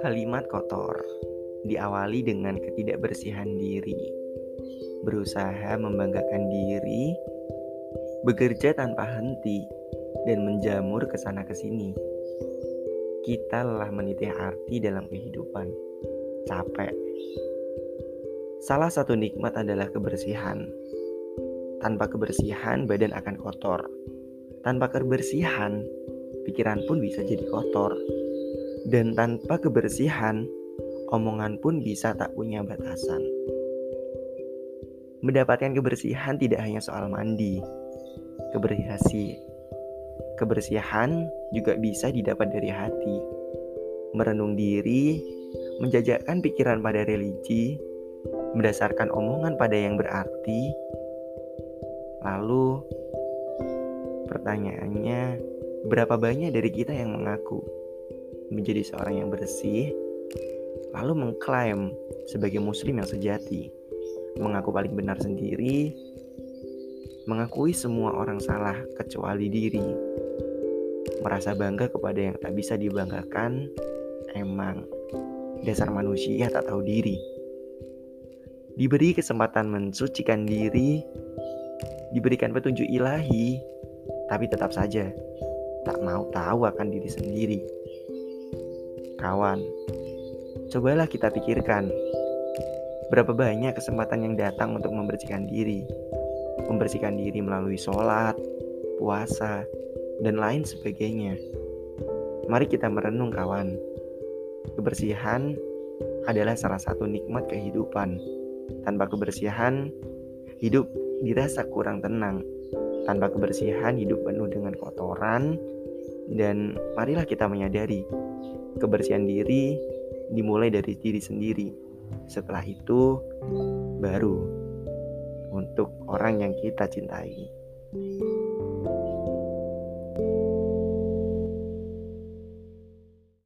Kalimat kotor diawali dengan ketidakbersihan diri, berusaha membanggakan diri, bekerja tanpa henti, dan menjamur ke sana ke sini. Kita lelah meniti arti dalam kehidupan, capek. Salah satu nikmat adalah kebersihan. Tanpa kebersihan, badan akan kotor. Tanpa kebersihan, pikiran pun bisa jadi kotor dan tanpa kebersihan, omongan pun bisa tak punya batasan. Mendapatkan kebersihan tidak hanya soal mandi, kebersihan, kebersihan juga bisa didapat dari hati. Merenung diri, menjajakkan pikiran pada religi, mendasarkan omongan pada yang berarti. Lalu, pertanyaannya, berapa banyak dari kita yang mengaku menjadi seorang yang bersih, lalu mengklaim sebagai muslim yang sejati, mengaku paling benar sendiri, mengakui semua orang salah kecuali diri, merasa bangga kepada yang tak bisa dibanggakan, emang dasar manusia tak tahu diri. Diberi kesempatan mensucikan diri, diberikan petunjuk ilahi, tapi tetap saja tak mau tahu akan diri sendiri. Kawan, cobalah kita pikirkan berapa banyak kesempatan yang datang untuk membersihkan diri. Membersihkan diri melalui sholat, puasa, dan lain sebagainya. Mari kita merenung kawan. Kebersihan adalah salah satu nikmat kehidupan. Tanpa kebersihan, hidup dirasa kurang tenang. Tanpa kebersihan, hidup penuh dengan kotoran. Dan marilah kita menyadari kebersihan diri dimulai dari diri sendiri. Setelah itu, baru untuk orang yang kita cintai.